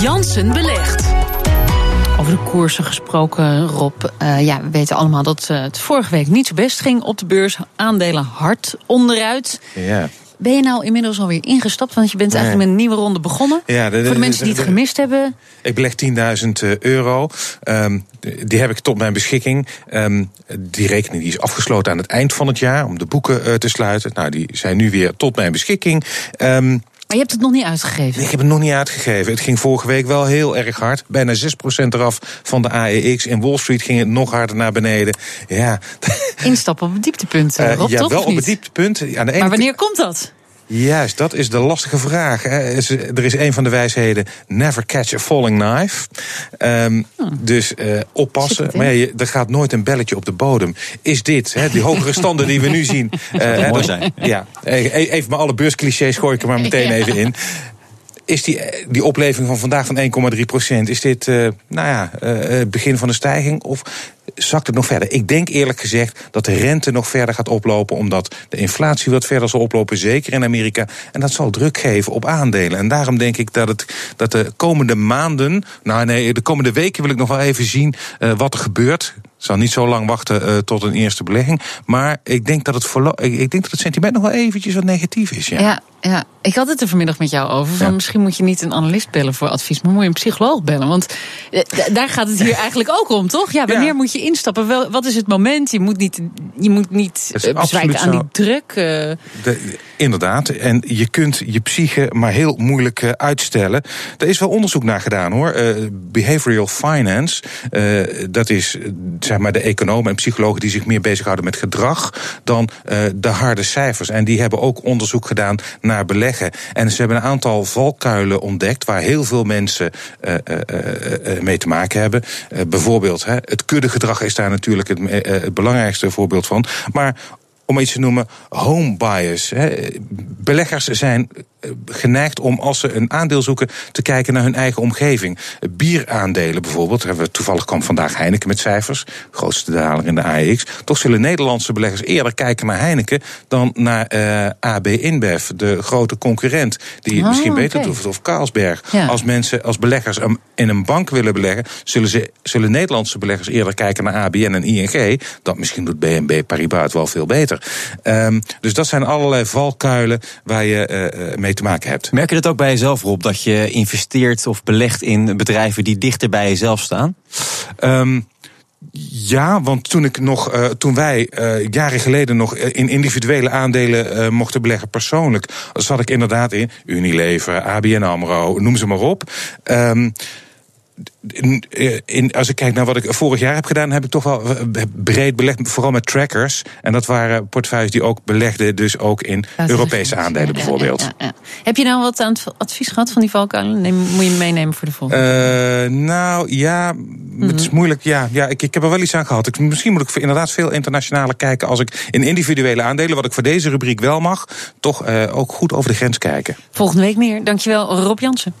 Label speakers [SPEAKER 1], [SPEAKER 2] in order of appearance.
[SPEAKER 1] Jansen belegt. Over de koersen gesproken, Rob. Uh, ja, we weten allemaal dat uh, het vorige week niet zo best ging op de beurs. Aandelen hard onderuit.
[SPEAKER 2] Ja.
[SPEAKER 1] Ben je nou inmiddels alweer ingestapt? Want je bent eigenlijk met een nieuwe ronde begonnen.
[SPEAKER 2] Ja, de, de,
[SPEAKER 1] Voor de mensen die het gemist hebben.
[SPEAKER 2] Ik beleg 10.000 euro. Um, die heb ik tot mijn beschikking. Um, die rekening die is afgesloten aan het eind van het jaar om de boeken uh, te sluiten. Nou, die zijn nu weer tot mijn beschikking. Um,
[SPEAKER 1] je hebt het nog niet uitgegeven?
[SPEAKER 2] Ik heb het nog niet uitgegeven. Het ging vorige week wel heel erg hard. Bijna 6% eraf van de AEX. In Wall Street ging het nog harder naar beneden. Ja.
[SPEAKER 1] Instappen op het dieptepunt, uh, Rob,
[SPEAKER 2] Ja, wel
[SPEAKER 1] op
[SPEAKER 2] het dieptepunt. Aan de ene
[SPEAKER 1] maar wanneer komt dat?
[SPEAKER 2] Juist, dat is de lastige vraag. Hè. Er is een van de wijsheden: never catch a falling knife. Um, hmm. Dus uh, oppassen. Maar ja, er gaat nooit een belletje op de bodem. Is dit, hè, die hogere standen die we nu zien.
[SPEAKER 3] Uh, mooi zijn.
[SPEAKER 2] Ja, even maar alle beursclichés gooi ik er maar meteen ja. even in is die, die opleving van vandaag van 1,3 procent, is dit uh, nou ja, uh, begin van de stijging? Of zakt het nog verder? Ik denk eerlijk gezegd dat de rente nog verder gaat oplopen, omdat de inflatie wat verder zal oplopen, zeker in Amerika. En dat zal druk geven op aandelen. En daarom denk ik dat, het, dat de komende maanden, nou nee, de komende weken wil ik nog wel even zien uh, wat er gebeurt. Ik zal niet zo lang wachten uh, tot een eerste belegging. Maar ik denk dat het, ik denk dat het sentiment nog wel eventjes wat negatief is. Ja.
[SPEAKER 1] ja. Ja, ik had het er vanmiddag met jou over. Van ja. Misschien moet je niet een analist bellen voor advies, maar moet je een psycholoog bellen. Want daar gaat het hier eigenlijk ook om, toch? Ja, wanneer ja. moet je instappen? Wel, wat is het moment? Je moet niet, je moet niet uh, bezwijken aan die druk. Uh.
[SPEAKER 2] De, inderdaad. En je kunt je psyche maar heel moeilijk uh, uitstellen. Er is wel onderzoek naar gedaan hoor. behavioral finance, dat is zeg maar de economen en psychologen die zich meer bezighouden met gedrag dan de harde cijfers. En die hebben ook onderzoek gedaan naar beleggen. En ze hebben een aantal valkuilen ontdekt waar heel veel mensen uh, uh, mee te maken hebben. bijvoorbeeld, hè, het is daar natuurlijk het, het belangrijkste voorbeeld van. Maar om iets te noemen, home bias. Beleggers zijn geneigd om, als ze een aandeel zoeken, te kijken naar hun eigen omgeving. Bieraandelen bijvoorbeeld, hebben we toevallig kwam vandaag Heineken met cijfers, grootste daler in de AEX. Toch zullen Nederlandse beleggers eerder kijken naar Heineken dan naar uh, AB InBev, de grote concurrent, die het
[SPEAKER 1] oh,
[SPEAKER 2] misschien beter
[SPEAKER 1] okay.
[SPEAKER 2] doet, of Carlsberg.
[SPEAKER 1] Ja.
[SPEAKER 2] Als mensen, als beleggers in een bank willen beleggen, zullen, ze, zullen Nederlandse beleggers eerder kijken naar ABN en ING. Dat misschien doet BNB Paribas het wel veel beter. Um, dus dat zijn allerlei valkuilen waar je uh, mee te maken hebt.
[SPEAKER 3] Merk je dat ook bij jezelf, Rob, dat je investeert of belegt in bedrijven die dichter bij jezelf staan?
[SPEAKER 2] Um, ja, want toen, ik nog, uh, toen wij uh, jaren geleden nog in individuele aandelen uh, mochten beleggen persoonlijk, zat ik inderdaad in Unilever, ABN AMRO, noem ze maar op. Um, in, in, als ik kijk naar wat ik vorig jaar heb gedaan, heb ik toch wel breed belegd, vooral met trackers. En dat waren portefeuilles die ook belegden, dus ook in Europese aandelen ja, bijvoorbeeld.
[SPEAKER 1] Ja, ja, heb je nou wat aan het advies gehad van die valkuilen? Moet je meenemen voor de volgende?
[SPEAKER 2] Uh, nou ja, het is moeilijk. Ja, ja ik, ik heb er wel iets aan gehad. Ik, misschien moet ik inderdaad veel internationaler kijken als ik in individuele aandelen, wat ik voor deze rubriek wel mag, toch uh, ook goed over de grens kijken.
[SPEAKER 1] Volgende week meer. Dankjewel, Rob Jansen.